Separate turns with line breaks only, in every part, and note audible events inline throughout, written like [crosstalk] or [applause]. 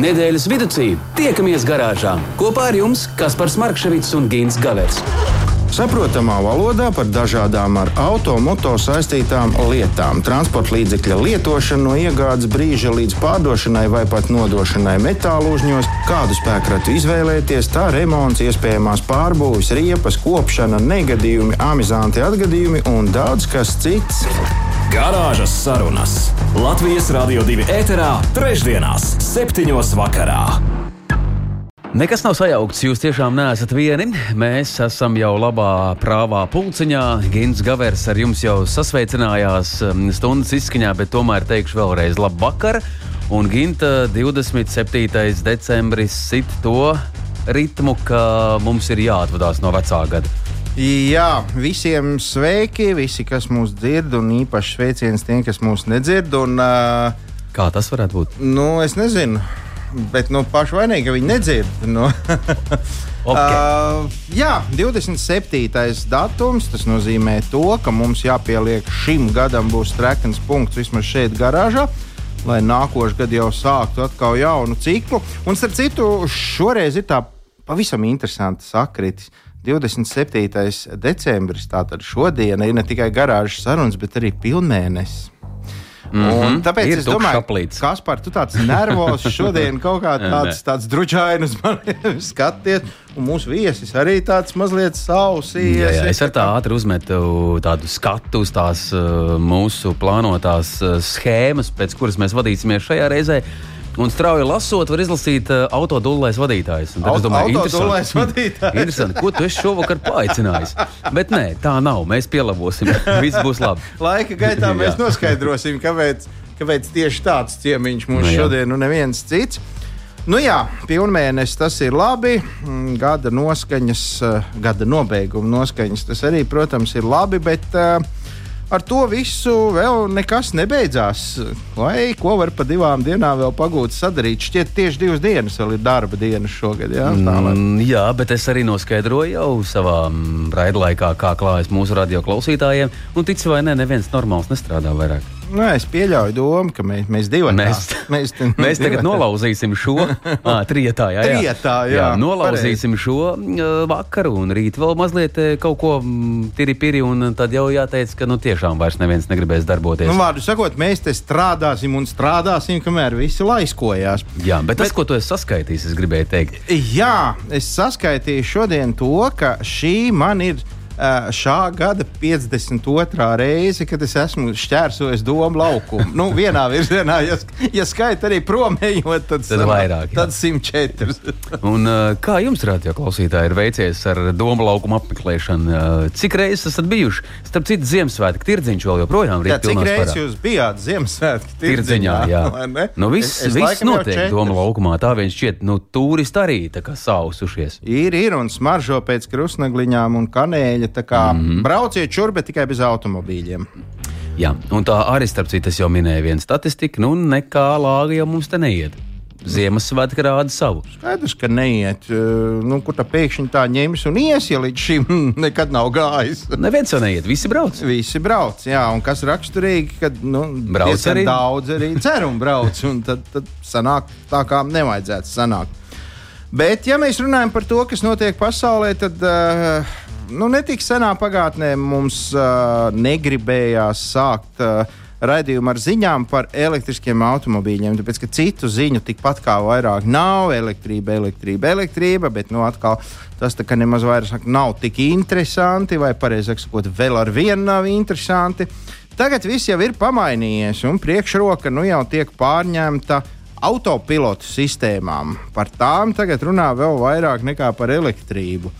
Nedēļas vidū tiekamies garāžā kopā ar jums Kaspars Markevits un Gins Gavers.
Saprotamā valodā par dažādām ar automoto saistītām lietām, transporta līdzekļa lietošanu no iegādes brīža līdz pārdošanai vai pat nodošanai metālu uzņos, kādu spēkratu izvēlēties, tā remonts, iespējamās pārbūves, riepas, kopšana, negadījumi, amizanti atgadījumi un daudz kas cits.
Garāžas sarunas Latvijas Rādio 2 ēterā, trešdienās, septiņos vakarā.
Nekas nav sajaukts, jūs tiešām neesat vieni. Mēs esam jau labā prāvā pulciņā. Gins Gavers ar jums jau sasveicinājās um, stundas izskaņā, bet tomēr teikšu vēlreiz labu vakaru. Un Ginta 27. decembris sit to ritmu, ka mums ir jāatvadās no vecā gada.
Jā, visiem sveiki, visi, kas mūs dzird, un īpaši sveiciens tiem, kas mūs nedzird. Un, uh,
Kā tas varētu būt?
Nu, es nezinu bet nu, paši vainīgi, ka viņi nedzird. Nu. [laughs]
okay.
uh, jā, 27. datums. Tas nozīmē, to, ka mums jāpieliek šim gadam būs trekns punkts vismaz šeit, garāžā. Lai nākošais gads jau sāktu atkal jaunu ciklu. Un, starp citu, šoreiz ir tā pavisam interesanta sakritis. 27. decembris, tātad šodien ir ne tikai garāžas sarunas, bet arī pilnmēnesis.
Mm -hmm.
Tāpēc ir es domāju, ka Kaspar, tu tāds nervos šodien kaut kā [laughs] tāds, tāds druģainus man [laughs] skaties. Un mūsu viesis arī tāds mazliet sausījies.
Jā, jā, es ar tā ātri uzmetu tādu skatu uz tās uh, mūsu plānotās uh, schēmas, pēc kuras mēs vadīsimies šajā reizē. Un strauji lasot, var izlasīt uh, autodulais vadītājs.
Auto, es domāju, interesanti, [laughs] vadītājs.
interesanti, ko tu esi šovakar paaicinājis. Bet nē, tā nav. Mēs pielabosim. [laughs] Viss būs labi.
Laika gaitā [laughs] mēs noskaidrosim, kāpēc, kāpēc tieši tāds ciemiņš mums nu, šodien un neviens cits. Nu jā, pilnmēnesis tas ir labi. Mm, gada noskaņas, uh, gada nobeiguma noskaņas tas arī, protams, ir labi. Bet, uh, ar to visu vēl nekas nebeidzās. Vai ko var pa divām dienām vēl pagūt sadarīt? Šķiet, tieši divas dienas vēl ir darba dienas šogad. Jā,
mm, jā bet es arī noskaidroju jau savā mm, raidlaikā, kā klājas mūsu radio klausītājiem. Un tici vai nē, neviens normāls nestrādā vairāk.
Nē, es pieļauju domu, ka mēs, mēs divi
mēs, mēs, [laughs] mēs tagad nolauzīsim šo [laughs] à, trietā. Jā, jā.
trietā jā, jā,
nolauzīsim pareiz. šo uh, vakaru un rīt vēl mazliet kaut ko tiri piri. Tad jau jāteic, ka nu, tiešām vairs neviens negribēs darboties.
Nu, vārdu sakot, mēs te strādāsim un strādāsim, kamēr visi laiskojās.
Jā, bet, bet tas, ko tu esi saskaitījis, es gribēju teikt.
Jā, es saskaitīju šodien to, ka šī man ir šā gada 52. reize, kad es esmu šķērsojis domu laukumu. Nu, vienā virzienā, ja, ja skaita arī promējot, tad,
tad vairāk.
Jā. Tad 104.
Un, kā jums, radio klausītāji, ir veicies ar domu laukumu apmeklēšanu? Cik reizes esat bijuši? Starp citu, Ziemassvētku tirdziņš vēl joprojām ir.
Cik reizes jūs bijāt Ziemassvētku
tirdziņā? Jā, [laughs] nu, viss, es, es viss notiek domu laukumā. Tā viņš šķiet, nu, turisti arī sausušies.
Ir, ir un smaržo pēc krusnagliņām un kanēļa Tā kā mm -hmm. brauciet šurp, bet tikai bez automobīļiem.
Jā, un tā arī starp citu jau minēja viena statistika, nu nekā lāga jau mums te neiet. Ziemassvētka rāda savu.
Skaidrs, ka neiet. Nu, kur tā pēkšņi tā ņems un ies, ja līdz šim [laughs] nekad nav gājis.
Neviens jau neiet, visi brauc.
Visi brauc, jā, un kas raksturīgi, ka nu,
brauc arī
daudz arī [laughs] cer un brauc, un tad, tad sanāk tā, kā nevajadzētu sanākt. Bet, ja mēs runājam par to, kas notiek pasaulē, tad uh, nu, netik senā pagātnē mums uh, negribējās sākt uh, raidījumu ar ziņām par elektriskiem automobīļiem. Tāpēc, ka citu ziņu tikpat kā vairāk nav elektrība, elektrība, elektrība, bet nu, atkal tas tā, nemaz vairs nav tik interesanti, vai pareizāk sakot, vēl ar vienu nav interesanti. Tagad viss jau ir pamainījies, un priekšroka nu jau tiek pārņemta autopilotu sistēmām. Par tām tagad runā vēl vairāk nekā par elektrību.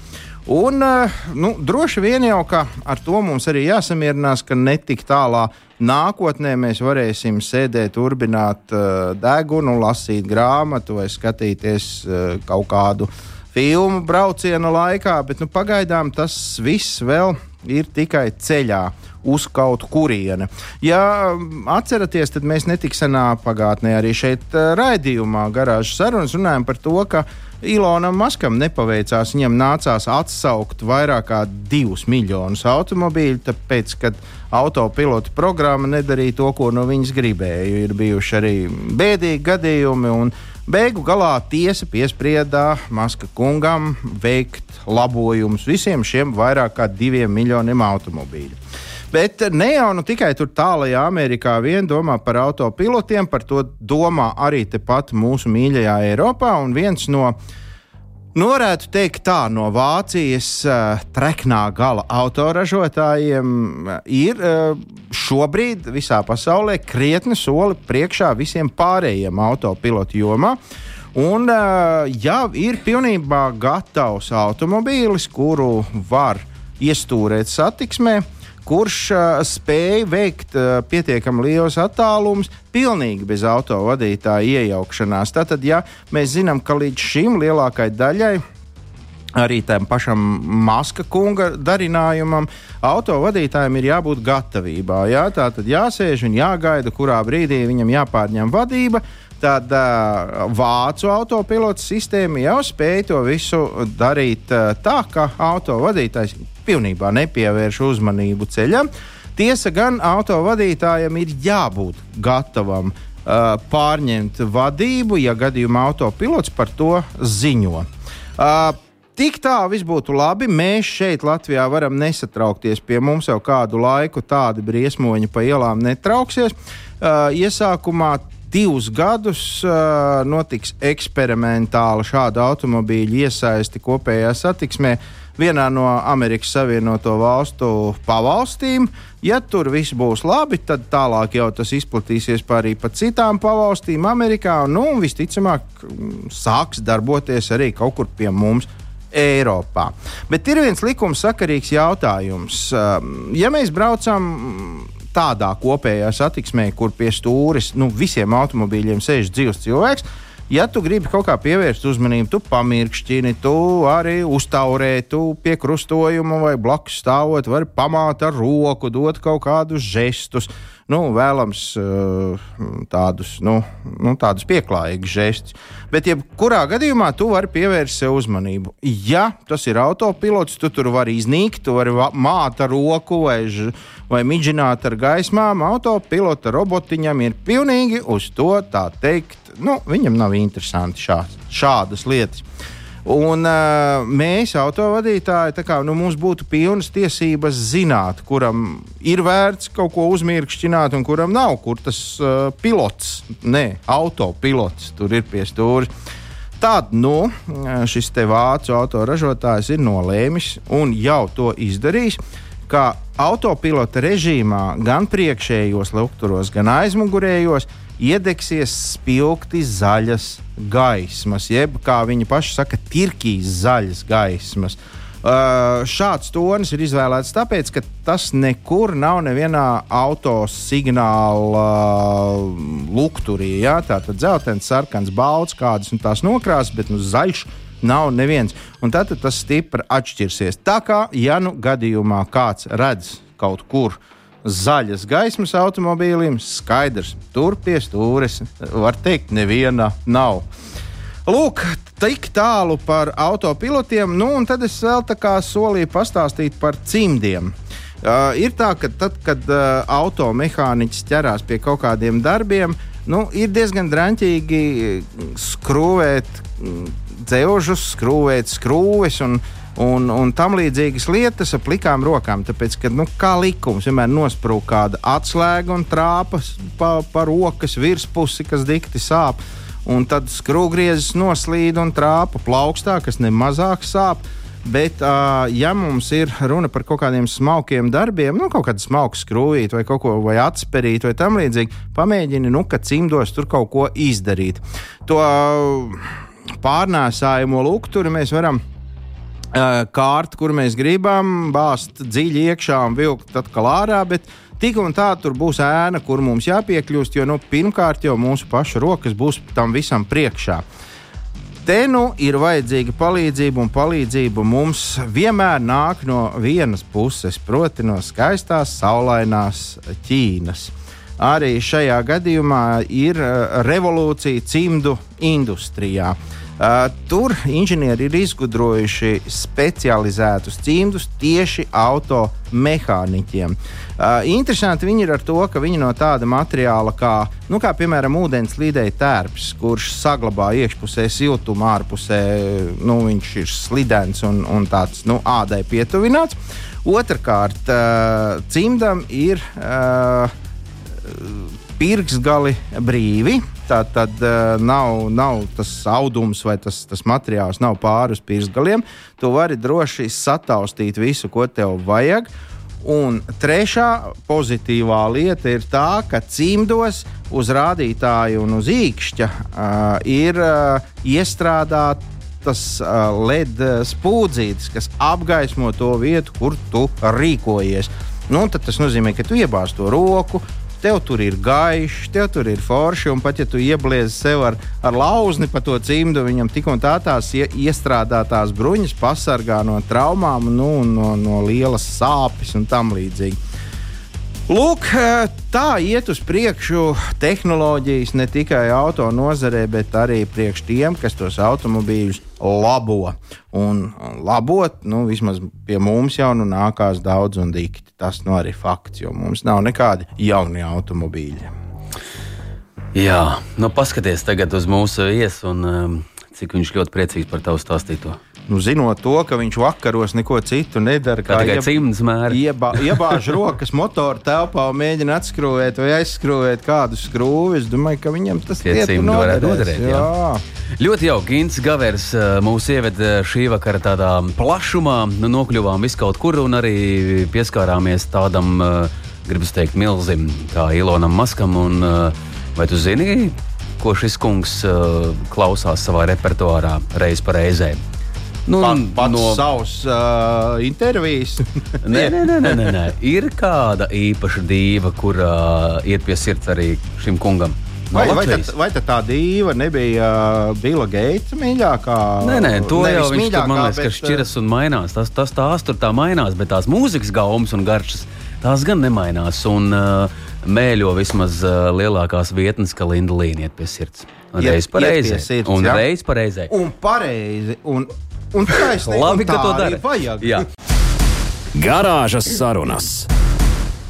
Un, eh, nu, droši vien jau ar to mums arī jāsamierinās, ka netik tālā nākotnē mēs varēsim sēdēt, turbināt uh, degunu, lasīt grāmatu vai skatīties uh, kaut kādu filmu brauciena laikā, bet nu, pagaidām tas viss vēl ir tikai ceļā uz kaut kurieni. Ja atceraties, tad mēs netik senā pagātnē arī šeit raidījumā garāžas sarunas runājam par to, ka Ilonam Maskam nepaveicās. Viņam nācās atsaukt vairāk kā divus miljonus automobīļu, tāpēc, ka autopilota programma nedarīja to, ko no viņas gribēja. Ir bijuši arī bēdīgi gadījumi, un Beigu galā tiesa piesprieda Maska kungam veikt labojumus visiem šiem vairāk kā diviem miljoniem automobīļu. Bet ne jau nu tikai tur tālajā Amerikā vien domā par autopilotiem, par to domā arī tepat mūsu mīļajā Eiropā. Un viens no Nu, varētu teikt, tā no Vācijas uh, treknā gala autoražotājiem uh, ir uh, šobrīd visā pasaulē krietni soli priekšā visiem pārējiem autopilotu jomā. Un uh, jau ir pilnībā gatavs automobīlis, kuru var iestūrēt satiksmē. Uh, kurš uh, spēja veikt uh, pietiekami lielus attālumus pilnīgi bez autovadītāja iejaukšanās. Tātad, ja mēs zinām, ka līdz šim lielākai daļai arī tam pašam Maska kunga darinājumam, autovadītājiem ir jābūt gatavībā. Jā? Tā tad jāsēž un jāgaida, kurā brīdī viņam jāpārņem vadība. Tad uh, vācu autopilots sistēma jau spēja to visu darīt uh, tā, ka autovadītājs pilnībā nepievērš uzmanību ceļam. Tiesa gan autovadītājam ir jābūt gatavam uh, pārņemt vadību, ja gadījumā autopilots par to ziņo. Uh, Tik tā viss būtu labi. Mēs šeit, Latvijā, varam nesatraukties. Pie mums jau kādu laiku tādi briesmoņi pa ielām netrauksies. Uh, iesākumā divus gadus uh, notiks eksperimentāli šādu automobīļu iesaisti kopējā satiksmē. Uh, vienā no Amerikas Savienoto Valstu pavalstīm. Ja tur viss būs labi, tad tālāk jau tas izplatīsies arī pa citām pavalstīm Amerikā. Nu, un visticamāk, sāks darboties arī kaut kur pie mums. Eiropā. Bet ir viens likumsakarīgs jautājums. Um, ja mēs braucam tādā kopējā satiksmē, kur pie stūres nu, visiem automobīļiem sēž dzīves cilvēks, ja tu gribi kaut kā pievērst uzmanību, tu pamirkšķini, tu arī uztaurē, tu pie krustojuma vai blakus stāvot, vari pamāt ar roku, dot kaut kādus žestus. Nu, vēlams eh, tādus, nu, nu, tādus pieklājīgus žestus. Bet, jebkurā gadījumā, tu vari pievērst sev uzmanību. Ja tas ir autopilots, tu tur vari iznīkt, tu vari māt ar roku vai, vai midžināt ar gaismām. Autopilota robotiņam ir pilnīgi uz to tā teikt nu, viņam nav interesanti šā, šādas lietas. Un uh, mēs, autovadītāji, kā, nu, mums būtu pilnas tiesības zināt, kuram ir vērts kaut ko uzmirkšķināt, un kuram nav, kur tas uh, pilots, ne autopilots, tur ir pie stūra. Tad nu, šis vācu autoražotājs ir nolēmis un jau to izdarījis, ka autopilota režīmā gan priekšējos lukturos, gan aizmugurējos iedegsies spilgti zaļas gaismas, jeb kā viņi paši saka, tirkīs zaļas gaismas. Uh, šāds tonis ir izvēlēts tāpēc, ka tas nekur nav nevienā autosignāla uh, lukturī. Ja? Tā tad dzeltens, sarkans, balts, kādas un tās nokrāsas, bet nu, zaļš nav neviens. Un tad tas stipri atšķirsies. Tā kā, ja nu gadījumā kāds redz kaut kur uh, zaļas gaismas automobīlim, skaidrs, tur pie stūres, var teikt, neviena nav. Lūk, tik tālu par autopilotiem, nu un tad es vēl tā kā solīju pastāstīt par cimdiem. Uh, ir tā, ka tad, kad uh, automehāniķis ķerās pie kaut kādiem darbiem, nu, ir diezgan drāmīgi skrūvēt mm, dzelžus, skrūvēt skrūves un skrūves un, un tam līdzīgas lietas ar plikām rokām. Tāpēc, ka, nu, kā likums, vienmēr nosprūk kāda atslēga un trāpas pa, pa rokas virspusi, kas dikti sāp. Un tad skrūvgriezis noslīd un trāpa plaukstā, kas nemazāk sāp. Bet, uh, ja mums ir runa par kaut kādiem smalkiem darbiem, nu, kaut kādu smalku skrūvīt vai kaut ko vai atspērīt vai tam līdzīgi, pamēģini, nu, ka cimdos tur kaut ko izdarīt. To uh, pārnēsājumu lukturi mēs varam kārta, kur mēs gribam, bāzt dziļi iekšā un vilkt atkal ārā. Bet tik un tā tur būs ēna, kur mums jāpiekļūst, jo nu, pirmkārt jau mūsu pašu rokas būs tam visam priekšā. Te nu ir vajadzīga palīdzība, un palīdzība mums vienmēr nāk no vienas puses, proti, no skaistās, saulainās Ķīnas. Arī šajā gadījumā ir revolūcija cimdu industrijā. Uh, tur inženieri ir izgudrojuši specializētus cimdus tieši automehāniķiem. Uh, interesanti viņi ir ar to, ka viņi no tāda materiāla kā, nu, kā piemēram, ūdens līdēja tērps, kurš saglabā iekšpusē siltumu, ārpusē nu, viņš ir slidens un, un tāds nu, ādai pietuvināts. Otrakārt, cimdam ir uh, pirksgali brīvi. Tā tad uh, nav, nav tas audums vai tas, tas materiāls nav pāri uz pirksgaliem. Tu vari droši sataustīt visu, ko tev vajag. Un trešā pozitīvā lieta ir tā, ka cimdos uz rādītāja un uz īkšķa uh, ir uh, iestrādāta tas uh, LED spūdzītis, kas apgaismo to vietu, kur tu rīkojies. Nu, tas nozīmē, ka tu iebāz to roku, tev tur ir gaišs, tev tur ir forši, un pat ja tu iebliezi sev ar, ar lauzni pa to cimdu, viņam tik un tā tās iestrādātās bruņas pasargā no traumām, nu, no, no lielas sāpes un tam līdzīgi. Lūk, tā iet uz priekšu tehnoloģijas ne tikai auto nozarē, bet arī priekš tiem, kas tos automobīļus labo. Un labot, nu, vismaz pie mums jau nu nākās daudz un dikti. Tas nu arī fakts, jo mums nav nekādi jauni automobīļi.
Jā, nu paskaties tagad uz mūsu viesu un um, cik viņš ļoti priecīgs par tavu stāstīto
nu, zinot to, ka viņš vakaros neko citu nedara,
kā tikai cimds mēra.
Iebā, iebāž [laughs] rokas motora telpā un mēģina atskrūvēt vai aizskrūvēt kādu skrūvi. Es domāju, ka viņam tas
ir noderēs. Jā. Jā. Ļoti jauki. Gins Gavers eh, mūs ieveda šī vakara tādā plašumā, nu, nokļuvām viskaut kur un arī pieskārāmies tādam, eh, gribas teikt, milzim kā Ilonam Maskam. Un, eh, vai tu zini, ko šis kungs klausās savā repertuārā reiz pa reizei?
Nu, Pat, pats no savas uh, intervijas. [laughs]
nē, nē, nē, nē, nē, ir kāda īpaša dīva, kur uh, iet pie sirds arī šim kungam.
No vai, vai, tad, vai tad tā dīva nebija uh, Bila Geita mīļākā?
Nē, nē, to jau viņš tur, man liekas, bet, ka šķiras un mainās. Tas, tas tās tur tā mainās, bet tās mūzikas gaumas un garšas tās gan nemainās. Un, uh, mēļo vismaz uh, lielākās vietnes, ka Linda Līna iet pie sirds. Reiz pareizi. Un reiz pareizi.
Un pareizi. Un Un taisnība, Labi, ka to dara. Vajag. Jā.
Garāžas sarunas.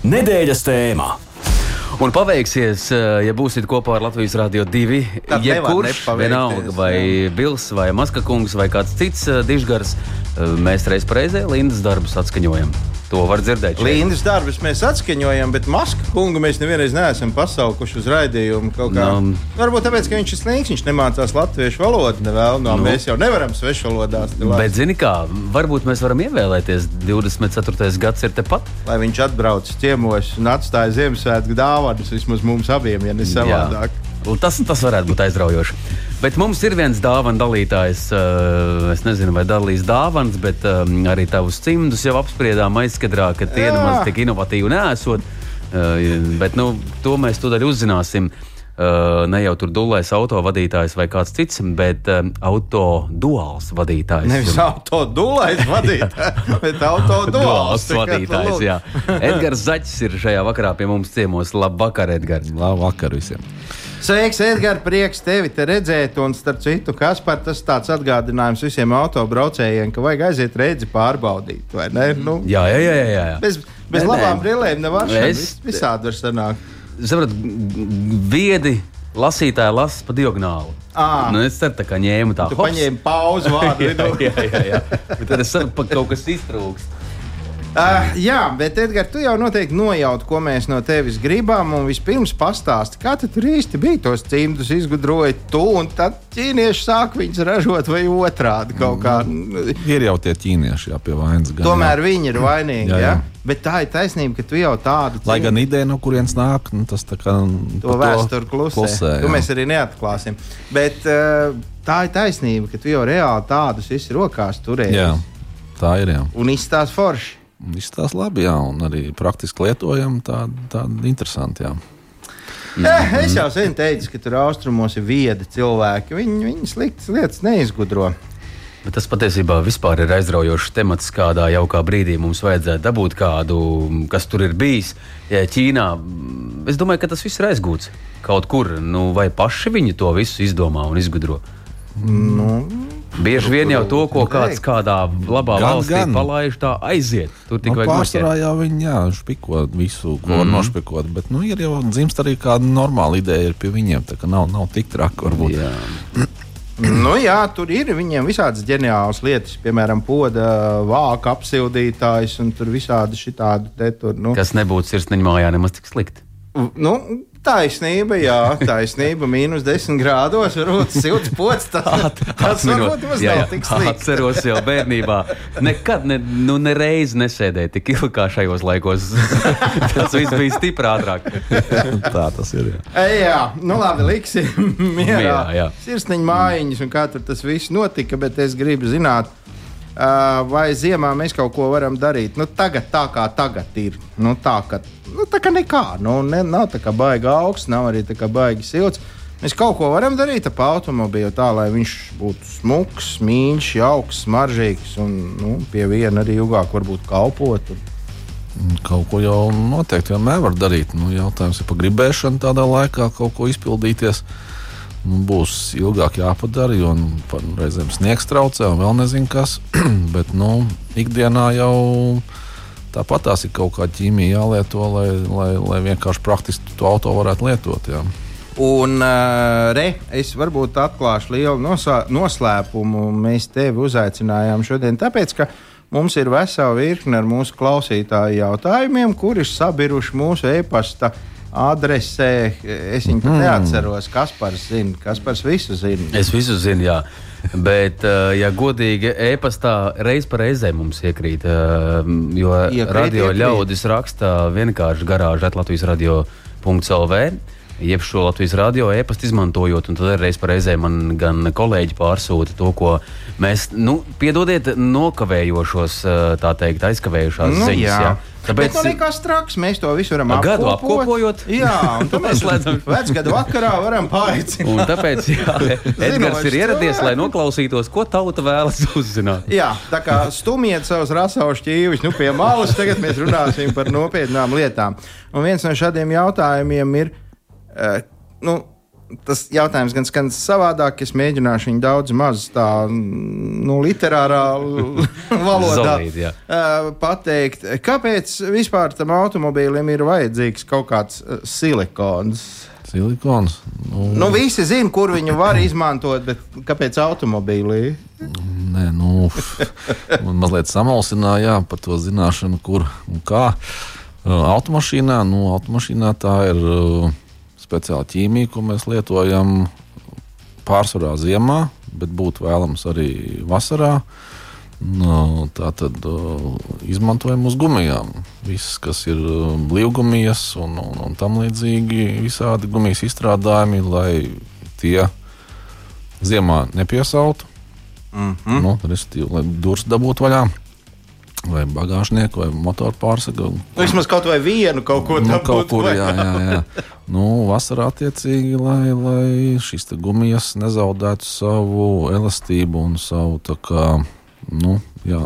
Nedēļas tēmā.
Un paveiksies, eh, ja būsiet kopā ar Latvijas Rādio 2. Jebkurš, vienalga, vai Bils, vai Maska kungs, vai kāds cits eh, dižgars, eh, mēs reiz reizē Lindas darbus atskaņojam. To var dzirdēt.
Līnijas darbus mēs atskaņojam, bet Maska kungu mēs nevienreiz neesam pasaukuši uz raidījumu. No. Varbūt tāpēc, ka viņš ir slīgs, viņš nemācās latviešu valodu. Nevēl, no, no. Mēs jau nevaram svešvalodās.
Bet, zini kā, varbūt mēs varam ievēlēties 24. gads ir tepat.
Lai viņš atbrauc ciemos un atstāja Ziemassvētku dāvanas vismaz mums abiem, ja ne savādāk. Jā.
Tas, tas varētu būt aizraujoši. Bet mums ir viens dāvana dalītājs. Eh, es nezinu, vai dalīs dāvanas, bet eh, arī tavus cimdus jau apspriedām aizkadrā, ka tie nemaz tik inovatīvi nesot. Eh, bet nu, to mēs tūdaļ uzzināsim. Ne jau tur dulēs auto vadītājs vai kāds cits, bet auto [laughs] duāls vadītājs.
Nevis auto dulēs vadītājs, bet auto duāls
vadītājs. Jā. Edgars Zaķis ir šajā vakarā pie mums ciemos. Labvakar, Edgars!
Labvakar visiem!
Sveiks, Edgars, prieks tevi te redzēt. Un, starp citu, kas par tas tāds atgādinājums visiem autobraucējiem, ka vajag aiziet redzi pārbaudīt, vai ne? Nu,
jā, jā, jā. jā, jā.
Bez, bez nē, labām nē. brillēm nevar es... visādi var sanākt.
Sapratu, viedi lasītāji lasa pa diagonāli. À. Nu, es ceru, ka ņēmu tādu
pauzi vārdu [laughs] vidū.
jā, jā, jā. Bet tad es saprotu, ka kaut kas iztrūkst.
Uh, jā, bet Edgars, tu jau noteikti nojauti, ko mēs no tevis gribam. Vispirms pastāsti, kā tu tur īsti bija tos cimdus izgudroji tu, un tad ķīnieši sāk viņus ražot vai otrādi kaut kā.
Mm, ir jau tie ķīnieši, jā, pie vainas.
Gan, Tomēr jā. viņi ir vainīgi. jā, jā. Jā? Bet tā ir taisnība, ka tu jau tādu.
Lai gan ideja, no kurienes nāk, nu, tas tā kā.
To vēsturi klusē. klusē to mēs arī neatklāsim. Bet uh, tā ir taisnība, ka tu jau reāli tādus esi rokās turēji.
Jā, tā ir. Jā.
Un izstāst forši.
Izstāsta labi, jā, un arī praktiski lietojam, tāda tā interesanti. Jā.
Eh, es jau sen teicu, ka tur austrumos ir viedi cilvēki. Viņi, viņi sliktas lietas neizgudro.
Bet tas patiesībā ir aizraujošs temats, kādā jaukā brīdī mums vajadzētu dabūt kādu, kas tur ir bijis. Ja Ķīnā, es domāju, ka tas viss ir aizgūts kaut kur. Nu, vai paši viņi to visu izdomā un izgudro?
Nu,
Bieži vien jau to, ko kāds kādā labā
Gan,
valstī
gan.
palaiž, tā aiziet. Tur
Nu,
tikai vajag
pārsvarā jau viņi jā, špiko visu, ko
Mhm.
var nošpikot. Bet nu, ir jau dzimst arī kāda normāla ideja ir pie viņiem. Tā kā nav, nav tik traki varbūt.
Jā.
nu, jā, tur ir viņiem visādas ģeniālas lietas, piemēram, poda vāka apsildītājs un tur visādi šitādi. Te, tur, nu,
Kas nebūtu sirsniņa mājā nemaz tik slikti.
nu, taisnība, jā, taisnība. Mīnus 10 grādos, varbūt silts pods. Tas, tas varbūt nemaz
jā, jā,
nav tik slikti.
Atceros jau bērnībā. Nekad ne, nu, nereiz nesēdēju tik ilgi kā šajos laikos. [laughs] Tas viss bija stipri ātrāk.
Tā tas ir. Jā.
Jā, nu labi, liksim mierā.
Mierā, jā.
Sirsniņa mājiņas un kā tur tas viss notika, bet es gribu zināt, vai ziemā mēs kaut ko varam darīt. Nu, tagad tā kā tagad ir. Nu, tā, ka, nu, tā kā nekā. Nu, ne, nav tā kā baigi augsts, nav arī tā kā baigi silts. Mēs kaut ko varam darīt ar automobīlu tā, lai viņš būtu smuks, mīļš, jauks, smaržīgs un nu, pie viena arī ilgāk varbūt kalpot.
Kaut ko jau noteikti vienmēr var darīt. Nu, jautājums ir par gribēšanu tādā laikā kaut ko izpildīties. Nu, būs ilgāk jāpadara, jo nu, reizēm sniegs traucē, un vēl nezinu kas. [clears throat] Bet nu, ikdienā jau tāpat tās ir kaut kāda ķīmija jālieto, lai, lai, lai vienkārši praktiski to auto varētu lietot. Jā.
Un, uh, re, es varbūt atklāšu lielu noslēpumu. Mēs tevi uzaicinājām šodien, tāpēc, ka mums ir vesela virkne ar mūsu klausītāju jautājumiem, kuri ir sabiruši mūsu e-pasta adresē. Es viņu pat neatceros, kas par zina, kas par visu zina.
Es visu zinu, jā. Bet, eh, ja godīgi, e-pastā reiz pa reizē mums iekrīt, eh, jo
Iekrīt,
radio
iekrīt.
ļaudis raksta vienkārši garāžā Latvijas radio.clv. Jeb šo Latvijas radio e-pastu izmantojot, un tad reiz reizē man gan kolēģi pārsūta to, ko mēs, nu, piedodiet, nokavējošos, eh, tā teikt, aizkavējušās
Nu,
ziņas.
jā.
Jā.
Tāpēc nu, nekas traks, mēs to visu varam
A, gadu
apkopot.
apkopojot?
Jā, un tad mēs [laughs]
Noslēdzam.
vecgadu vakarā varam pāricināt.
Un tāpēc jā, [laughs] Edgars ir ieradies, lai noklausītos, ko tauta vēlas uzzināt.
Jā, tā kā stumiet savus rasaušu ķīvis nu, pie malas, tagad mēs runāsim par nopietnām lietām. Un viens no šādiem jautājumiem ir, nu, tas jautājums gan skan savādāk, es mēģināšu viņu daudz maz tā, nu, literārā [laughs] valodā
Solīdi, jā.
uh, pateikt. Kāpēc vispār tam automobīlim ir vajadzīgs kaut kāds uh, silikons?
Silikons. Nu,
Nu, visi zina, kur viņu var izmantot, bet kāpēc automobīlī?
Nē, nu, [laughs] man mazliet samalsināja par to zināšanu, kur un kā. Automašīnā, nu, automašīnā tā ir uh, speciāla ķīmija, ko mēs lietojam pārsvarā ziemā, bet būtu vēlams arī vasarā. Nu, tā tad uh, izmantojam uz gumijām. Viss, kas ir blīvgumijas un, un, un tam līdzīgi, visādi gumijas izstrādājumi, lai tie ziemā nepiesautu.
Mm
Mm. Nu, Respektīvi, lai durvis dabūtu vaļā, vai bagāžnieku, vai motoru pārsegu.
Nu, vismaz kaut vai vienu kaut ko
Nu,
tādu
kaut kur, jā, jā, jā. [laughs] Nu, vasarā attiecīgi, lai, lai šīs gumijas nezaudētu savu elastību un savu kā, nu, jā,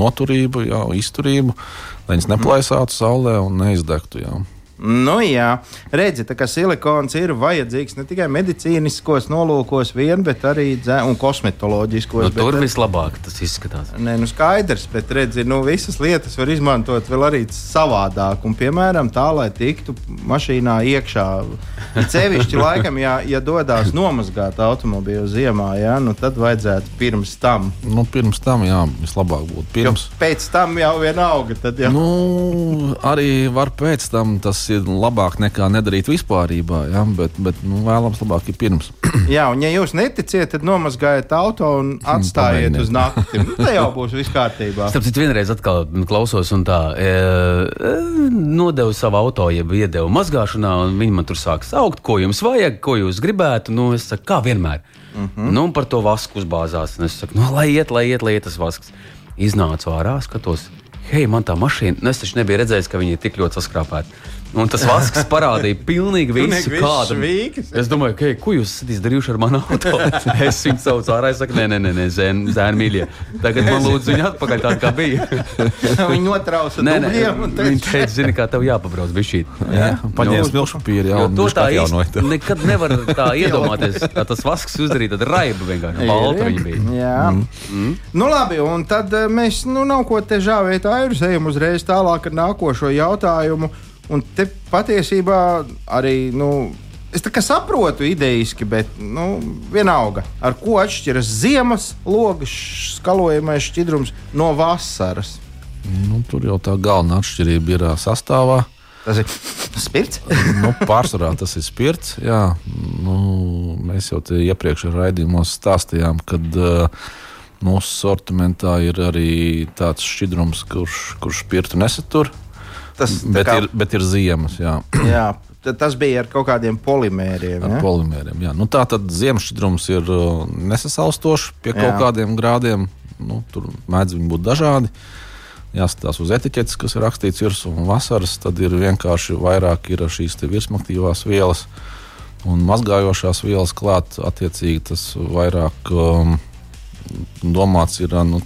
noturību, jā, izturību, lai viņas neplaisātu saulē un neizdegtu. Jā.
Nu, jā, redziet, tā kā silikons ir vajadzīgs ne tikai medicīniskos nolūkos, vien, bet arī dzē, un kosmetoloģiskos.
Nu,
bet
tur
ar-
vislabāk tas izskatās.
Nē, nu skaidrs, bet redziet, nu, visas lietas var izmantot vēl arī savādāk. Un, piemēram, tā, lai tiktu mašīnā iekšā. Cevišķi [laughs] laikam, ja, ja dodas nomazgāt automobīlu ziemā, jā, nu, tad vajadzētu pirms tam.
Nu, pirms tam, jā, vislabāk būtu
Jo
pirms.
pēc tam jau vienalga. Tad jau,
Nu, arī var pēc tam tas ir labāk nekā nedarīt vispārībā, ja? bet, bet nu, vēlams labāk ir pirms.
Jā, un ja jūs neticiet, tad nomazgājiet auto un atstājiet
pamēģiniet.
uz nakti. Nu, tā jau būs viss kārtībā.
Starp citu, vienreiz atkal klausos un tā, e, e, nodevu savu auto, jeb iedevu mazgāšanā, un viņi man tur sāk saukt, ko jums vajag, ko jūs gribētu. Nu, es saku, kā vienmēr. Uh -huh. Nu, un par to vasku uzbāzās. Un es saku, nu, lai iet, lai iet, lai iet tas vasks. Iznācu ārā, skatos. Hei, man tā mašīna, nu, es taču nebiju redzējis, ka viņi ir tik ļoti saskrāpēti. Un tas vasks parādīja pilnīgi [laughs] visu, kāda
švīkas.
Es domāju, ka, ko jūs esat izdarījuši ar manu auto? [laughs] es viņu saucu ārā, es saku, nē, nē, nē, nē zēn, zēn mīļie. Tagad man lūdzu viņu atpakaļ tādu, kā bija. [laughs]
Viņi notrauca
nē, nē, viņi
teica,
zini, kā tev jāpabrauc bišķīt.
Jā, paņēmis milšu pīri, jā,
to tā īsti nekad nevar tā iedomāties. Tā tas vasks uzdarīja, tad raiba vienkārši balta viņa bija.
Jā, mm. nu labi, un tad eh, mēs, nu, nav ko te žāvēt, airus ejam uzreiz tālāk ar nākošo jautājumu. Un te patiesībā arī, nu, es tā kā saprotu idejiski, bet, nu, vienalga, ar ko atšķiras ziemas logs, skalojamais šķidrums no vasaras.
Nu, tur jau tā galvenā atšķirība ir sastāvā.
Tas ir spirts. [laughs]
nu, pārsvarā tas ir spirts. Jā, nu, mēs jau te iepriekš raidījumos stāstījām, ka uh, mūsu sortimentā ir arī tāds šķidrums, kurš, kurš spirtu nesatur.
Tas,
Bet,
kā,
ir, bet ir ziemas, jā, [clears throat]
jā, tas bija ar kaut kādiem polimēriem.
ar
Ja?
polimēriem. Jā. Nu, tā tad ziemas šķidrums ir uh, nesasaustošs pie kaut
Jā.
kādiem grādiem. Nu, tur mēdz būt dažādi. Jāskatās uz etiķetes, kas ir rakstīts virsū, un vasaras tad ir vienkārši vairāk ir šīs virsmaktīvās vielas un mazgājošās vielas klāt. Attiecīgi tas vairāk um, domāts ir nu,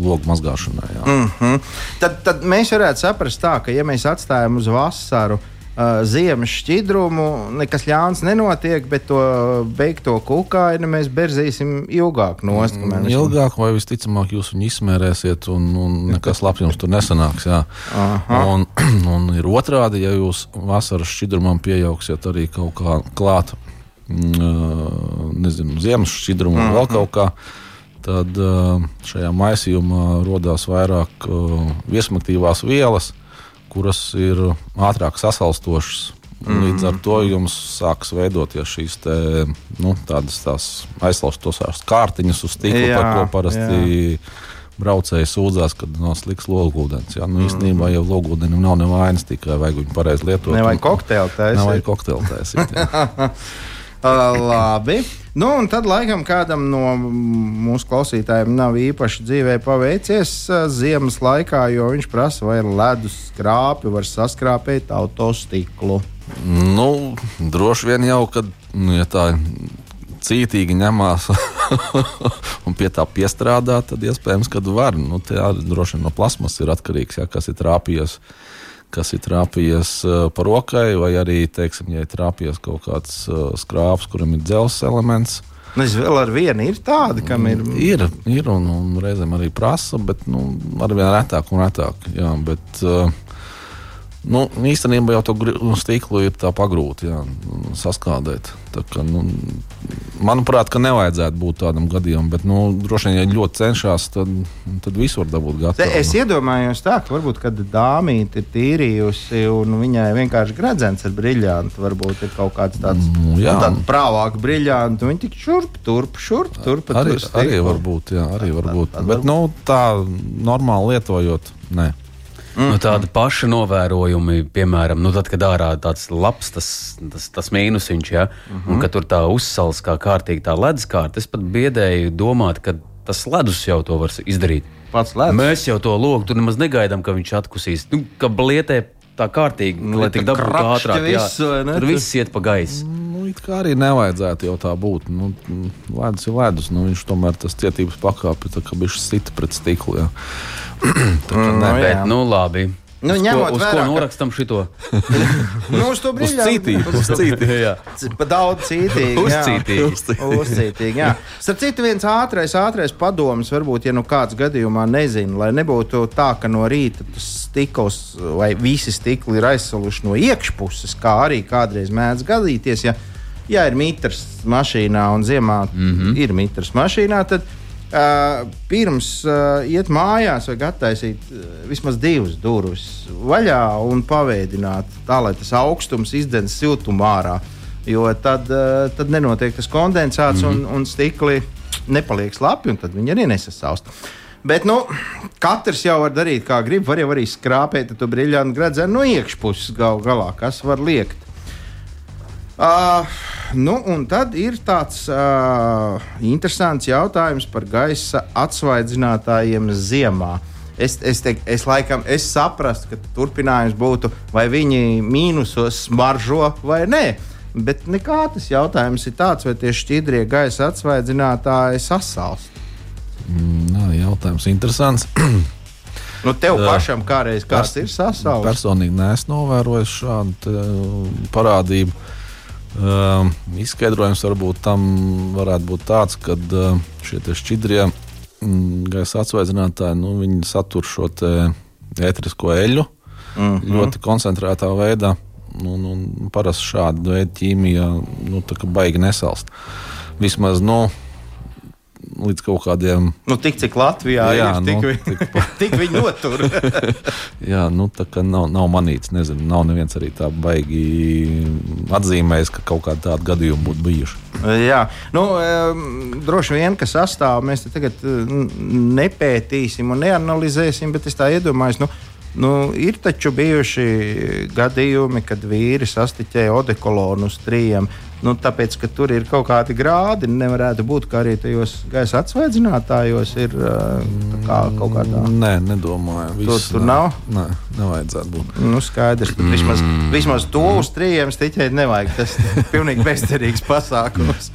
logu mazgāšanai.
Mm -hmm. tad, tad mēs varētu saprast, tā, ka, ja mēs atstājam uz vasaru uh, ziemas šķidrumu, nekas ļauns nenotiek, bet to beigto kukaiņu mēs berzīsim ilgāk kamēr mēs-
Ilgāk, vai visticamāk, jūs viņu izsmērēsiet, un, un nekas labs jums tur nesanāks. Un, [clears throat] un ir otrādi, ja jūs vasaras šķidrumam pieauksiet arī kaut kā klāt, ā, nezinu, ziemas šķidrumu vai vēl kaut kā. Tad šajā maisījumā radās vairāk viesmaktīvās vielas, kuras ir ātrāk sasalstošas. Un Līdz ar to jums sāks veidoties šīs te, nu, tādas tās aizlaustosās kārtiņas uz stikla,
Jā,
par ko parasti braucēji sūdzās, kad nav slikts logūdens. Jā, nu, īstenībā jau logūdenim nav nevainas, tikai vajag viņu pareizi lietot.
Nevajag kokteili taisīt.
Nevajag kokteili taisīt. [laughs]
Uh, [laughs] labi. Nu, un tad laikam kādam no mūsu klausītājiem nav īpaši dzīvē paveicies uh, ziemas laikā, jo viņš prasa, vai ledus skrāpi var saskrāpēt autostiklu.
Nu, droši vien jau, kad nu, ja tā cītīgi ņemās [laughs] un pie tā piestrādā, tad iespējams, ka var. Nu, tā droši vien no plasmas ir atkarīgs, ja, kas ir trāpījies. Kas ir trāpījies uh, pa rokai, vai arī, teiksim, ja ir trāpījies kaut kāds uh, skrāps, kuram ir dzelzs elements.
Nu, es vēl ar vienu ir tāda, kam ir.
Ir, ir un, un reizēm arī prasa, bet nu, arvien retāk un retāk. Jā, bet, uh, nu, īstenībā jau to gri- stiklu ir tā pagrūti jā, saskādēt. Tā kā, nu, manuprāt, ka nevajadzētu būt tādam gadījumam, bet nu, droši vien, ja ļoti cenšas, tad, tad visu var dabūt gatavu.
es iedomājos, tā, ka varbūt kāda dāmīte ir tīrījusi, un viņai vienkārši gradzens ar briljantu. Varbūt ir kaut kāds tāds
Nu, jā.
tāds prāvāks briljantu. Viņi tik šurp, turp, šurp, turp.
Arī,
tur
arī
stiklu.
var būt, jā, arī var
tā-
būt.
tā
Bet nu, tā normāli lietojot, nē.
Nu, tādi paši novērojumi, piemēram, nu, tad, kad ārā tāds labs, tas, tas, tas mīnusiņš, ja, uh -huh. un ka tur tā uzsals kā kārtīgi tā ledus kārta, es pat biedēju domāt, ka tas ledus jau to var izdarīt.
Pats ledus.
Mēs jau to logu tur nemaz negaidām, ka viņš atkusīs. Nu, ka blietē tā kārtīgi,
Nu,
lai tik dabūtu ātrāk. jā.
visu, ne?
Tur viss iet pa gaisu.
It kā arī nevajadzētu jau tā būt. Nu, ledus ir ledus. Nu, viņš tomēr tas cietības pakāpe bija sita pret stiklu. Jā. [clears throat] tā kā
Mm,
ne.
nu, jā.
Bet, nu, labi.
Nu,
uz ko,
ņemot
uz
vērā,
ko
ka-
norakstam šito? [laughs]
Nu, uz to
Uz
briljantu.
cītību, uz [laughs] cītību.
jā.
Pa daudz cītīgi. jā.
Uzcītīgi.
Uzcītīgi, jā. [laughs] Starp citu, viens ātrais, ātrais padoms, varbūt, ja nu kāds gadījumā nezina, lai nebūtu tā, ka no rīta tas stikls vai visi stikli ir aizsaluši no iekšpuses, kā arī kādreiz mēdz gadīties. Ja, ja ir mitrs mašīnā un ziemā mm -hmm. ir mitrs mašīnā, tad Uh, pirms uh, iet mājās, vajag attaisīt uh, vismaz divas durvis vaļā un paveidināt tā, lai tas augstums izdens siltumu ārā. Jo tad, uh, tad nenotiek tas kondensāts mm -hmm. un, un stikli nepaliek slapi, un tad viņi arī nesasaust. Bet nu, katrs jau var darīt, kā grib. Var jau arī skrāpēt to brīvdienu gradzenu no iekšpuses gal galā, kas var liekt. Uh, nu, un tad ir tāds uh, interesants jautājums par gaisa atsvaidzinātājiem ziemā. Es, es, te, es laikam es saprastu, ka turpinājums būtu, vai viņi mīnusos smaržo vai nē. Bet nekā tas jautājums ir tāds, vai tie šķidrie gaisa atsvaidzinātāji sasalst.
Mm, jautājums interesants.
Nu, tev pašam kādreiz kāds ir sasaucis?
Personīgi neesmu novērojis šādu parādību. Uh, izskaidrojums varbūt tam varētu būt tāds, ka uh, šie šķidrie mm, gaisa atsvaidzinātāji nu, satur šo ētrisko eļļu mm -hmm. ļoti koncentrētā veidā. Nu, nu, parasti šāda veida ķīmija nu, baigi nesalst. Vismaz nu, līdz kaut kādiem.
Nu, tik cik Latvijā jā, ir, tik, nu, tik, [laughs] tik viņi notur. [laughs]
jā, nu tā kā nav, nav manīts, nezinu, nav neviens arī tā baigi atzīmējis, ka kaut kādi tādi gadījumi būtu bijuši.
Jā, nu, droši vien, ka sastāvā mēs tagad nepētīsim un neanalizēsim, bet es tā iedomājos. Nu, Nu, ir taču bijuši gadījumi, kad vīri sastiķēja odekolonu uz trījiem. Nu, tāpēc, ka tur ir kaut kādi grādi, nevarētu būt, ka arī tajos gaisa atsvaidzinātājos ir kā, kaut kāda.
Nē, nedomāju.
Viss, tur tur nav.
Nē, nevajadzētu būt.
Nu, skaidrs. Mm. Vismaz, vismaz to uz trījiem stiķēt nevajag. Tas ir pilnīgi [laughs] bezcerīgs pasākums.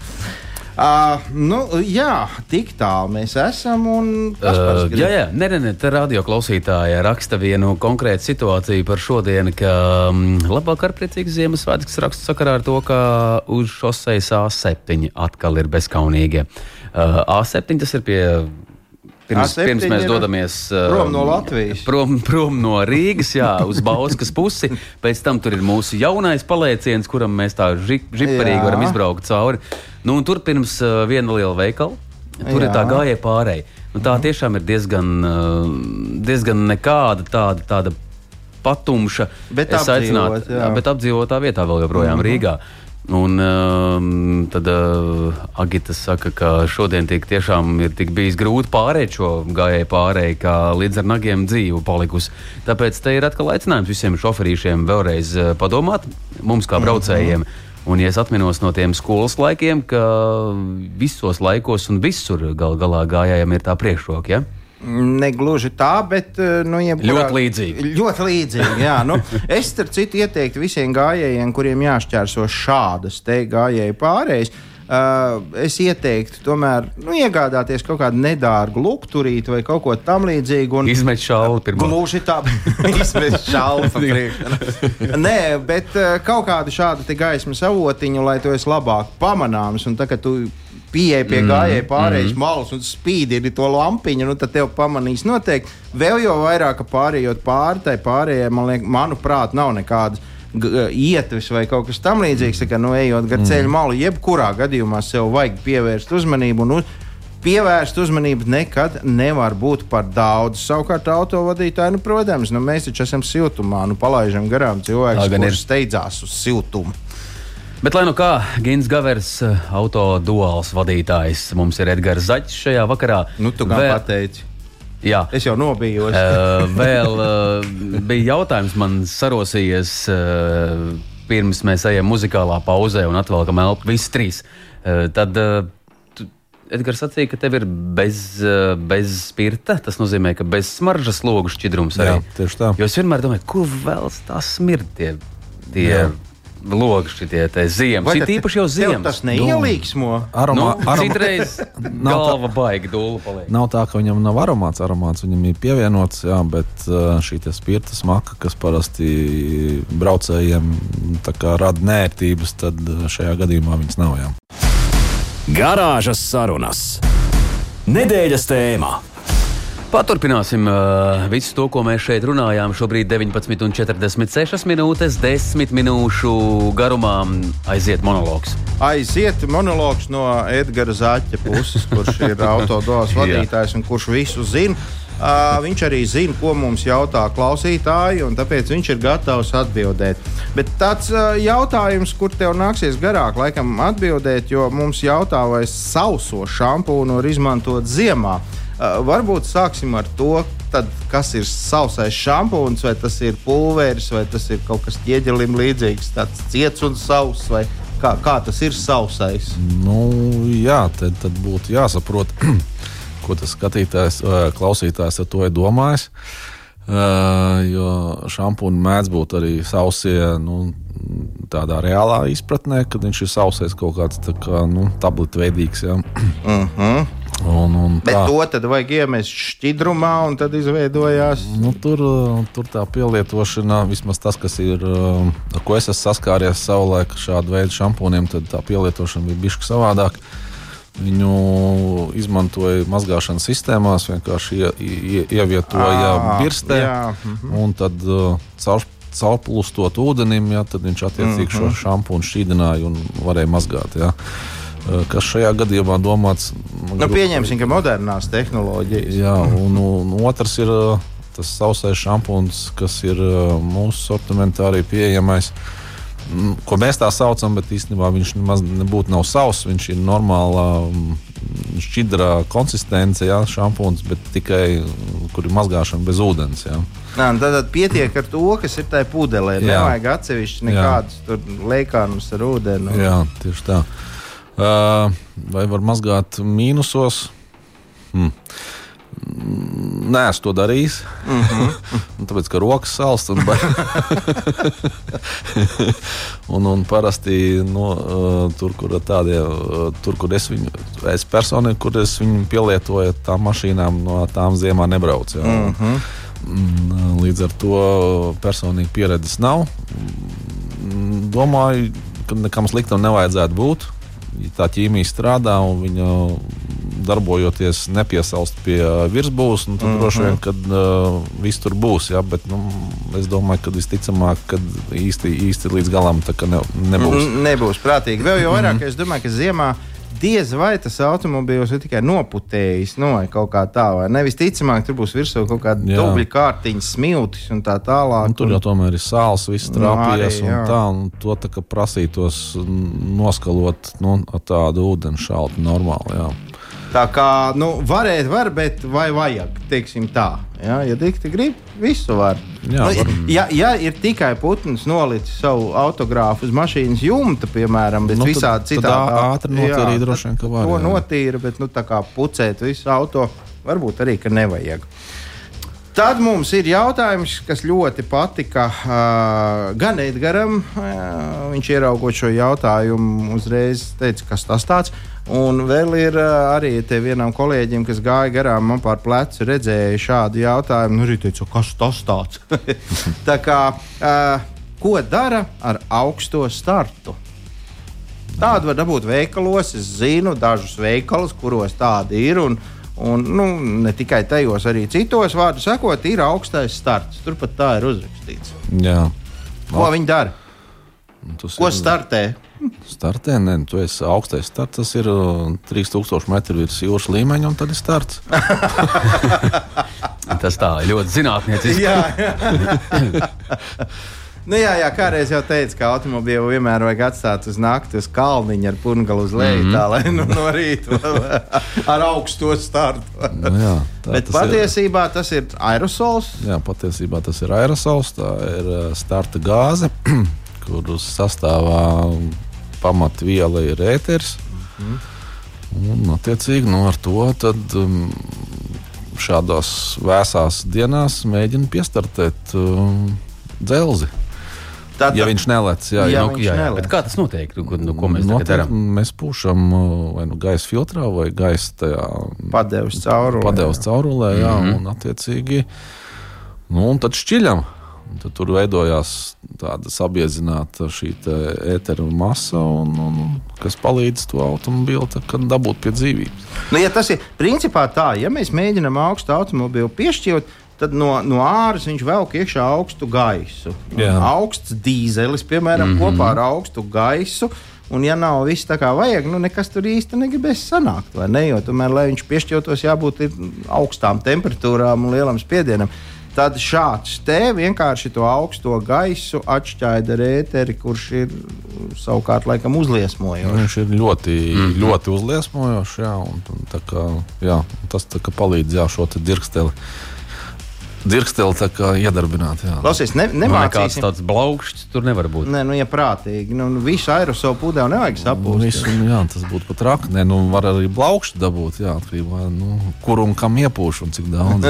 Uh, nu, jā, tik tālu mēs esam. Uh,
jā, jā, nē, nē, nē tā radio klausītāja raksta vienu konkrētu situāciju par šodienu, ka um, labāk ar priecīgu Ziemassvētku rakstu sakarā ar to, ka uz šoseis A7 atkal ir bezkaunīgie. Uh, A7 tas ir pie Pirms, pirms mēs dodamies
uh, prom no Latvijas.
Prom, prom no Rīgas, jā, uz Bauskas pusi. Pēc tam tur ir mūsu jaunais palieciens, kuram mēs tā žip, žiparīgi varam izbraukt cauri. Nu, tur pirms uh, viena liela veikala. Tur jā. ir tā gājēja pārēja. Nu, tā tiešām ir diezgan, uh, diezgan nekāda tāda, tāda patumša.
Bet, apdzīvot,
aicināt, jā. bet apdzīvotā vietā vēl joprojām mm -hmm. Rīgā. Un um, tad uh, Agita saka, ka šodien tiešām ir tik bijis grūti pārēt šo gājēju pārēju, kā līdz ar nagiem dzīvu palikusi. Tāpēc te ir atkal aicinājums visiem šoferīšiem vēlreiz uh, padomāt, mums kā braucējiem. Mm -hmm. Un, ja es atminos no tiem skolas laikiem, ka visos laikos un visur gal galā gājējiem ir tā priekšroka. Ja?
Negluži tā, bet eh, nu,
jebkurā, ļoti līdzīgi.
Ļoti līdzīgi jā, nu, [laughs] es starp citu ieteiktu visiem gājējiem, kuriem jāšķērso šādas gājēju pārējas. Uh, es ieteiktu, tomēr nu, iegādāties kaut kādu nedārgu lukturīti vai kaut ko tamlīdzīgu. Un...
Izmet šālu pirmā.
Gluži tā, [laughs] izmet šālu priekšā. [laughs] Nē, bet uh, kaut kādu šādu gaismas avotiņu, lai to esi labāk pamanāms. Un tā, tu pieeja pie mm, gājēja pārējais mm. malas un spīdini to lampiņu, nu, tad tev pamanīs noteikti. Vēl jau vairāk pārējot pāri, tai pārējai, man liek, manuprāt, nav nekādas ietves vai kaut kas tamlīdzīgs. Kā nu, ejot gar mm. ceļu malu, jebkurā gadījumā sev vajag pievērst uzmanību. Un, uz, Pievērst uzmanību nekad nevar būt par daudz. Savukārt, autovadītāji, nu, protams, nu, mēs taču esam siltumā, nu, palaidām garām cilvēkus, kurš steidzās uz siltumu.
Bet, lai nu kā, Gins Gavers, eh, autoduāls vadītājs, mums ir Edgars Zaķis šajā vakarā.
Nu, tu gan Vēl... pateici.
Jā.
Es jau nobijos.
uh, vēl uh, bija jautājums, man sarosījies, uh, pirms mēs ejam muzikālā pauzē un atvelkam elpu visi trīs. Uh, tad, uh, Edgars sacīja, ka tev ir bez, bez spirta. Tas nozīmē, ka bez smaržas logu šķidrums arī.
Jā, tieši tā.
Jo es vienmēr domāju, kur vēl tā smird tie, tie Jā logi šitie ziemas. Ir īpaši jau ziemas.
Tas neielīgsmo.
Nu, aromā, nu, aromā. Citreiz [laughs] galva baigi dūlu paliek.
Nav tā, ka viņam nav aromāts. Aromāts viņam ir pievienots, jā, bet uh, šī spirta smaka, kas parasti braucējiem rada nērtības, tad uh, šajā gadījumā viņas nav. Jā.
Garāžas sarunas. Nedēļas tēmā.
Paturpināsim uh, visu to, ko mēs šeit runājām. Šobrīd 19,46 minūtes, 10 minūšu garumā aiziet monologs.
Aiziet monologs no Edgara Zaķa puses, kurš ir autodāvas [laughs] vadītājs un kurš visu zina. Uh, viņš arī zina, ko mums jautā klausītāji, un tāpēc viņš ir gatavs atbildēt. Bet tāds uh, jautājums, kur tev nāksies garāk laikam atbildēt, jo mums jautā, vai sauso šampūnu var izmantot ziemā. Uh, varbūt sāksim ar to, tad, kas ir sausais šampūns, vai tas ir pulveris, vai tas ir kaut kas ķieģelim līdzīgs, tāds ciets un sauss. Kā, kā tas ir sausais?
Nu, jā, tad, tad būtu jāsaprot, [clears throat] ko tas skatītājs, uh, klausītājs ar to ir domājis. Uh, jo šampūni mēdz būt arī sausie, nu, tādā reālā izpratnē, kad viņš ir sausais kaut kāds tā kā, nu, tabletveidīgs. Ja.
Uh -huh.
Un, un
Bet
tā,
to tad vajag iemest šķidrumā, un tad izveidojās.
nu, tur, uh, tur tā pielietošana, vismaz tas, kas ir, uh, ar ko es esmu saskāries savulaik šādu veidu šampūniem, tad tā pielietošana bija bišķi savādāk. Viņu izmantoja mazgāšanas sistēmās, vienkārši ie, ie, ievietoja
Ā,
birstē.
jā, mhm.
Un tad uh, caur, caurplūstot ūdenim, ja, tad viņš attiecīgi šo šampūnu šķīdināja un varēja mazgāt. Ja. Uh, Kas šajā gadījumā domāts?
Nu, pieņemsim, ka modernās tehnoloģijas.
Jā, un, un otrs ir uh, tas sausais šampūns, kas ir uh, mūsu sortimentā arī pieejamais. Mm, Ko mēs tā saucam, bet īstenībā viņš nemaz nebūtu nav sauss. Viņš ir normāla mm, šķidra konsistence, jā, šampūns, bet tikai mm, kur ir mazgāšana bez ūdens. Jā.
Nā, tad, tad pietiek ar to, kas ir tajā pudelē.
Jā.
Nevajag atsevišķi nekādus lēkānus ar ūdeni.
Jā, tieši tā. Vai var mazgāt mīnusos? Hmm. Nē, es to darīju. [laughs] Mm -hmm. Tāpēc, ka rokas salst un, ba- [laughs] un, un parasti nu, uh, tur, kur tādie, tur, kur es viņu, es personīgi, kur es viņu pielietoju, tām mašīnām no tām ziemā nebraucu. Mm -hmm. Līdz ar to personīgi pieredzes nav. Domāju, ka nekam sliktam nevajadzētu būt. Ja tā ķīmija strādā un viņa darbojoties nepiesaust pie virsbūves, nu, tad mm -hmm. droši vien, ka uh, viss tur būs. Ja? Bet nu, es domāju, ka visticamāk, ka īsti, īsti līdz galam tā ne, nebūs.
N- Nebūs prātīgi. Vēl jau vairāk, es domāju, ka ziemā diez vai tas automobīls ir tikai noputējis no vai kaut kā tā. Vai ne? Visticamāk, tur būs virsū kaut kāda
Jā.
dubļa kārtiņa, smiltis un tā tālāk.
Un tur jau tomēr ir sāls, viss
Nu,
trāpījies
arī,
un tā. Un to tā kā prasītos noskalot nu, ar tādu ūdeni šaltu normāli. Jā.
Tā kā nu, varēt, var, bet vai vajag? Teiksim tā. Ja, ja dikti grib, visu var.
Jā,
nu,
var.
ja, ja ir tikai putns nolicis savu autogrāfu uz mašīnas jumta, piemēram, bet
Nu,
nu, visādi citādi
ātri notīrīt droši vien, ka var,
To
jā.
notīra, bet nu, tā kā pucēt visu auto, varbūt arī, ka nevajag. Tad mums ir jautājums, kas ļoti patika uh, gan Edgars. Uh, viņš ieraugot šo jautājumu, uzreiz teica, kas tas tāds. Un vēl ir uh, arī te vienam kolēģim, kas gāja garām man pār plecu, redzēja šādu jautājumu. Nu, arī teica, kas tas tāds? [laughs] Tā kā, uh, ko dara ar augsto startu? Tādu var dabūt veikalos. Es zinu dažus veikalus, kuros tādi ir. Un, un, nu, ne tikai tajos, arī citos vārdu sakot, ir augstais starts. Turpat tā ir uzrakstīts.
Jā.
Ko no. viņi dara?
Tas
Ko
ir-
startē?
Startē, nē, tu esi augstais starts. Tas ir uh, 3000 metru virs jūras līmeņa, un tad ir starts. [laughs]
Tas tā ļoti zinātnieciski.
jā, jā. [laughs] Nu, jā, jā, kādreiz jau teicu, ka automobīlu vienmēr vajag atstāt uz nakti uz kalniņa ar pungalu uz leju, mm -hmm. tā lai nu, no rīta [laughs] ar augsto startu.
Nu, jā, tā
Bet
tas ir.
patiesībā tas ir aerosols.
Jā, patiesībā tas ir aerosols, tā ir uh, starta gāze, [clears throat] kuras sastāvā pamatviela ir ēteris. Un, attiecīgi, nu, ar to tad, um, šādās vēsās dienās mēģina piestartēt um, dzelzi.
Tad,
Ja viņš nelec, jā,
Jā,
ja,
viņš
Jā, jā,
nelec.
bet kā tas notiek? Nu, ko- nu, ko mēs tagad
Noteikti
darām?
Mēs pūšam uh, vai nu gaisa filtrā, vai gaisa tajā
padevis cauri.
padeves caurulē, jā, mm -hmm. un attiecīgi nu, un tad šķiļam. Un Tad tur veidojās tāda sabiezināta šī ētera masa, un, un, kas palīdz to kā dabūt pie dzīvības.
Nu, ja tas ir principā tā, ja mēs mēģinām augstu automobīlu piešķirt, tad no, no āras viņš velk iekšā augstu gaisu. Augsts dīzelis, piemēram, mm -hmm. kopā ar augstu gaisu. Un, ja nav viss tā kā vajag, nu nekas tur īsti negribēs sanākt. Ne? Jo tomēr, lai viņš piešķirtos, jābūt augstām temperatūrām un lielam spiedienam. Tad šāds te vienkārši to augsto gaisu atšķaida ar ēteri, kurš ir savukārt laikam uzliesmojošs.
Viņš ir ļoti, mm ļoti uzliesmojošs, jā, un, tā kā, jā, tas tā kā palīdz jā, šo te dirksteli Dzirksteli tā kā iedarbināt. Jā.
Klausies, ne,
Nu,
nemācīsim.
tāds blaukšķis tur nevar būt.
Nē, nu, ja prātīgi, nu, nu visu aerosolu pudeli nevajag
Nu,
sapūst.
visu, nu, jā, tas būtu pat traki. Nē, nu, var arī blaukšķi dabūt. Jā, atkarībā no nu, kur un kam iepūš un cik daudz.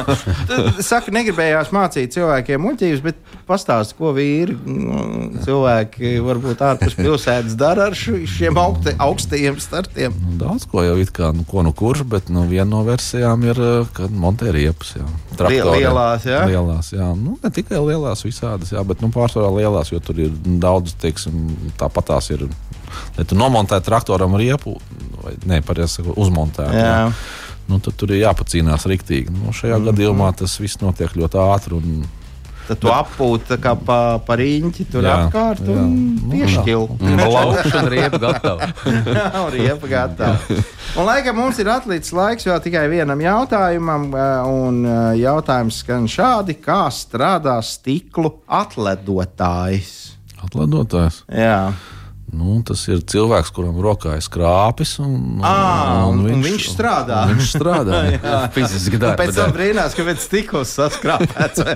[laughs]
Tad, saka, negribējās mācīt cilvēkiem muļķības, bet pastāst, ko vīri nu, cilvēki varbūt ārpus pilsētas dara ar šiem augte, augstajiem startiem.
Nu, Daudz ko jau it kā, nu, ko nu kurš, bet nu, viena no versijām ir, kad montē riepas. Jā. Traktoriem.
Lielās, jā?
Lielās, jā. Nu, ne tikai lielās, visādas, jā, bet nu, pārsvarā lielās, jo tur ir daudz, teiksim, tāpat tās ir. Lai tu nomontē traktoram riepu, vai ne, pareizi uzmontē.
Jā.
Nu, tad tur ir jāpacīnās riktīgi. Nu, šajā mm -hmm. gadījumā tas viss notiek ļoti ātri. Un,
Tad tu apgūti kā pa, pa riņķi tur
Jā,
apkārt
jā.
un
Nu,
piešķilt.
Blaukšana [laughs] riepa gatava. [laughs]
Arī iepagātā. Un laikam mums ir atlicis laiks vēl tikai vienam jautājumam, eh, un eh, jautājums skan šādi: kā strādā stiklu atledotājs?
Atledotājs.
Jā,
Nu, tas ir cilvēks, kuram rokā ir skrāpis. Un,
Ā, un- un viņš strādā.
un Viņš strādā. jā. [laughs] [laughs]
Fiziski
Un
darba.
pēc tam brīnās, ka pēc stikls saskrāpēts. [laughs]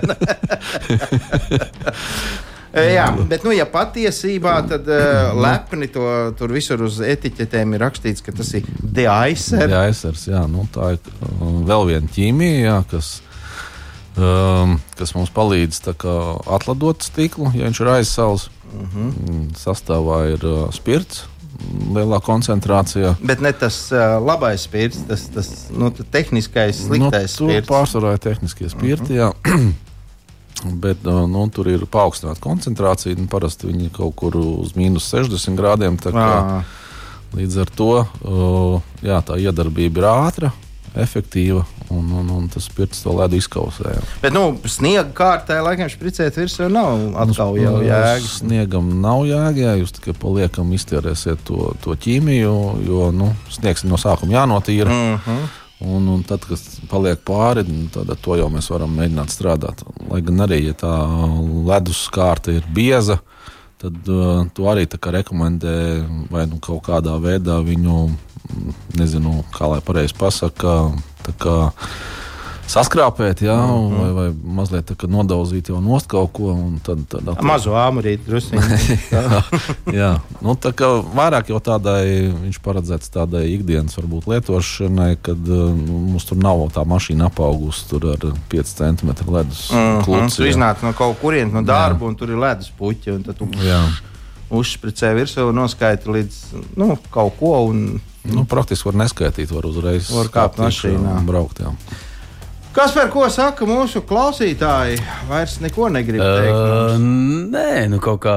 Jā, bet, nu, ja patiesībā tad uh, lepni to tur visur uz etiķetēm ir rakstīts, ka tas ir deaisers.
Jā, aizsars, jā, nu, tā ir vēl viena ķīmija, jā, kas, um, kas mums palīdz atladot stiklu, ja viņš ir aizsals. Uh
Mhm.
-huh. Sastāvā ir uh, spirts lielā koncentrācijā.
Bet ne tas uh, labais spirts, tas, tas nu, tehniskais, sliktais
nu,
spirts.
pārsvarā ir tehniskie spirti. Uh [clears throat] -huh. Bet uh, nu, tur ir paaugstināta koncentrācija. Nu, parasti viņi kaut kur uz mīnus 60 grādiem. kā Līdz ar to uh, jā, tā iedarbība ir ātra, efektīva un, un, un tas spirts to ledu izkausē.
Bet, nu, sniega kārtā laikam špricēt virsū nav atkal
Nu,
jau jēgas.
Sniegam nav jēga, jā, jūs tikai paliekam iztērēsiet to, to ķīmiju, jo nu, sniegs no sākuma jānotīra. Mm.
-huh.
Un, un tad, kas paliek pāri, nu, tad to jau mēs varam mēģināt strādāt. Lai gan arī, ja tā ledus kārta ir bieza, tad uh, to arī rekomendē vai nu kaut kādā veidā viņu, mm, nezinu, kā lai pareizi pasaka, tā kā saskrāpēt, jā,
Mhm.
vai, vai mazliet nodauzīt jau nost kaut ko. Tad, tad atkal-
Mazo āmurīti drusku. [laughs]
Jā, nu, tā kā vairāk jau tādai viņš paredzēts tādai ikdienas varbūt lietošanai, kad uh, nu, mums tur nav tā mašīna apaugusi tur ar 5 cm ledus
Mm,
kluci.
tu
jā.
iznāc no kaut kurienes, no darba, un tur ir ledus puķi. Tu
Jā.
uzspricē virsū un noskaiti līdz nu, kaut ko. Un...
Nu, praktiski var neskaitīt, var uzreiz
Var kāpt mašīnā.
un braukt. Jā.
Kas par ko saka mūsu klausītāji? Vairs neko negrib teikt.
Uh, nē, nu kaut kā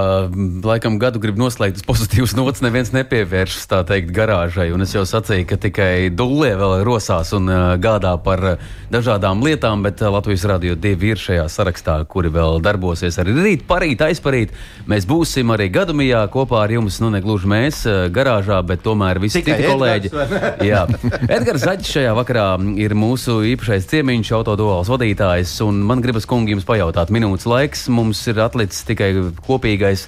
laikam gadu grib noslēgt uz pozitīvas nots. Neviens nepievēršas tā teikt garāžai. Un es jau sacīju, ka tikai dūlē vēl rosās un uh, gādā par uh, dažādām lietām, bet Latvijas radio divi ir šajā sarakstā, kuri vēl darbosies arī rīt, parīt, aizparīt. Mēs būsim arī gadumijā kopā ar jums, nu ne gluži mēs uh, garāžā, bet tomēr visi
Tikai
citi
Edgars,
kolēģi.
ne?
Jā, Edgars Zaļs šajā vakarā ir mūsu īpašais ciemiņš, autoduāls vadītājs. un Man gribas, kungi, jums pajautāt, minūtes laiks mums ir atlicis tikai kopīgais.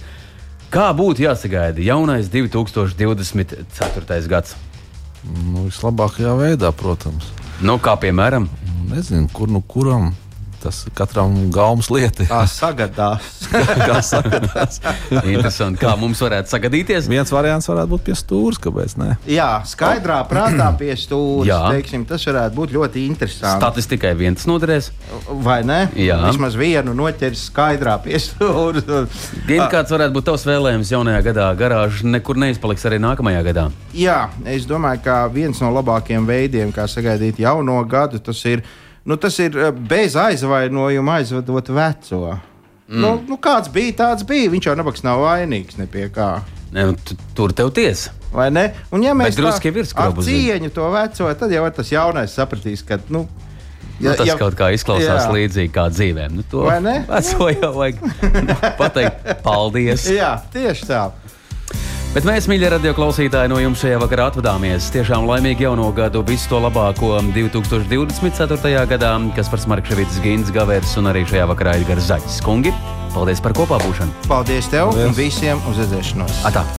Kā būtu jāsagaida jaunais 2024. gads?
Nu, vislabākajā veidā, protams.
Nu, kā piemēram,
Nu, Nezinu, kur nu kuram. Tas katram gaumas lieta.
Tā sagadās. [laughs]
Kā sakās.
interesanti, kā mums varētu sagadīties.
Viens variants varētu būt pie stūra, kāpēc ne?
Jā, skaidrā prātā pie stūra. Tas varētu būt ļoti interesanti.
Statistikai viens noderēs.
Vai ne?
Jā.
Vismaz vienu noķers skaidrā pie stūra.
Gan kāds varētu būt tavs vēlējums jaunajā gadā, garāža nekur neizpaliks arī nākamajā gadā.
Jā, es domāju, ka viens no labākajiem veidiem, kā sagaidīt jauno gadu, tas ir, nu, tas ir eh, bez aizvainojuma aizvedot veco. Mm. Nu, nu, kāds bija, tāds bija. Viņš jau nebaks nav vainīgs ne pie kā.
Ne, nu, tu- tur tev tiesa.
Vai ne? Un, ja mēs
drusku zina.
cieņu to veco, tad jau tas jaunais sapratīs, ka. Nu,
Ja, nu, tas ja, kaut kā izklausās
jā.
līdzīgi kā dzīvēm. Nu, to
Vai ne?
veco jau vajag [laughs] pateikt paldies.
Jā, tieši tā.
Bet mēs, mīļie radio klausītāji, no jums šajā vakarā atvadāmies. Tiešām laimīgi jauno gadu, visu to labāko 2024. gadā, kas par Smarkševītas Gīnas Gavērs un arī šajā vakarā ir Gars Zaķis. Kungi, paldies par kopā būšanu!
Paldies tev
Paldies.
un visiem uz redzēšanos!
Atā!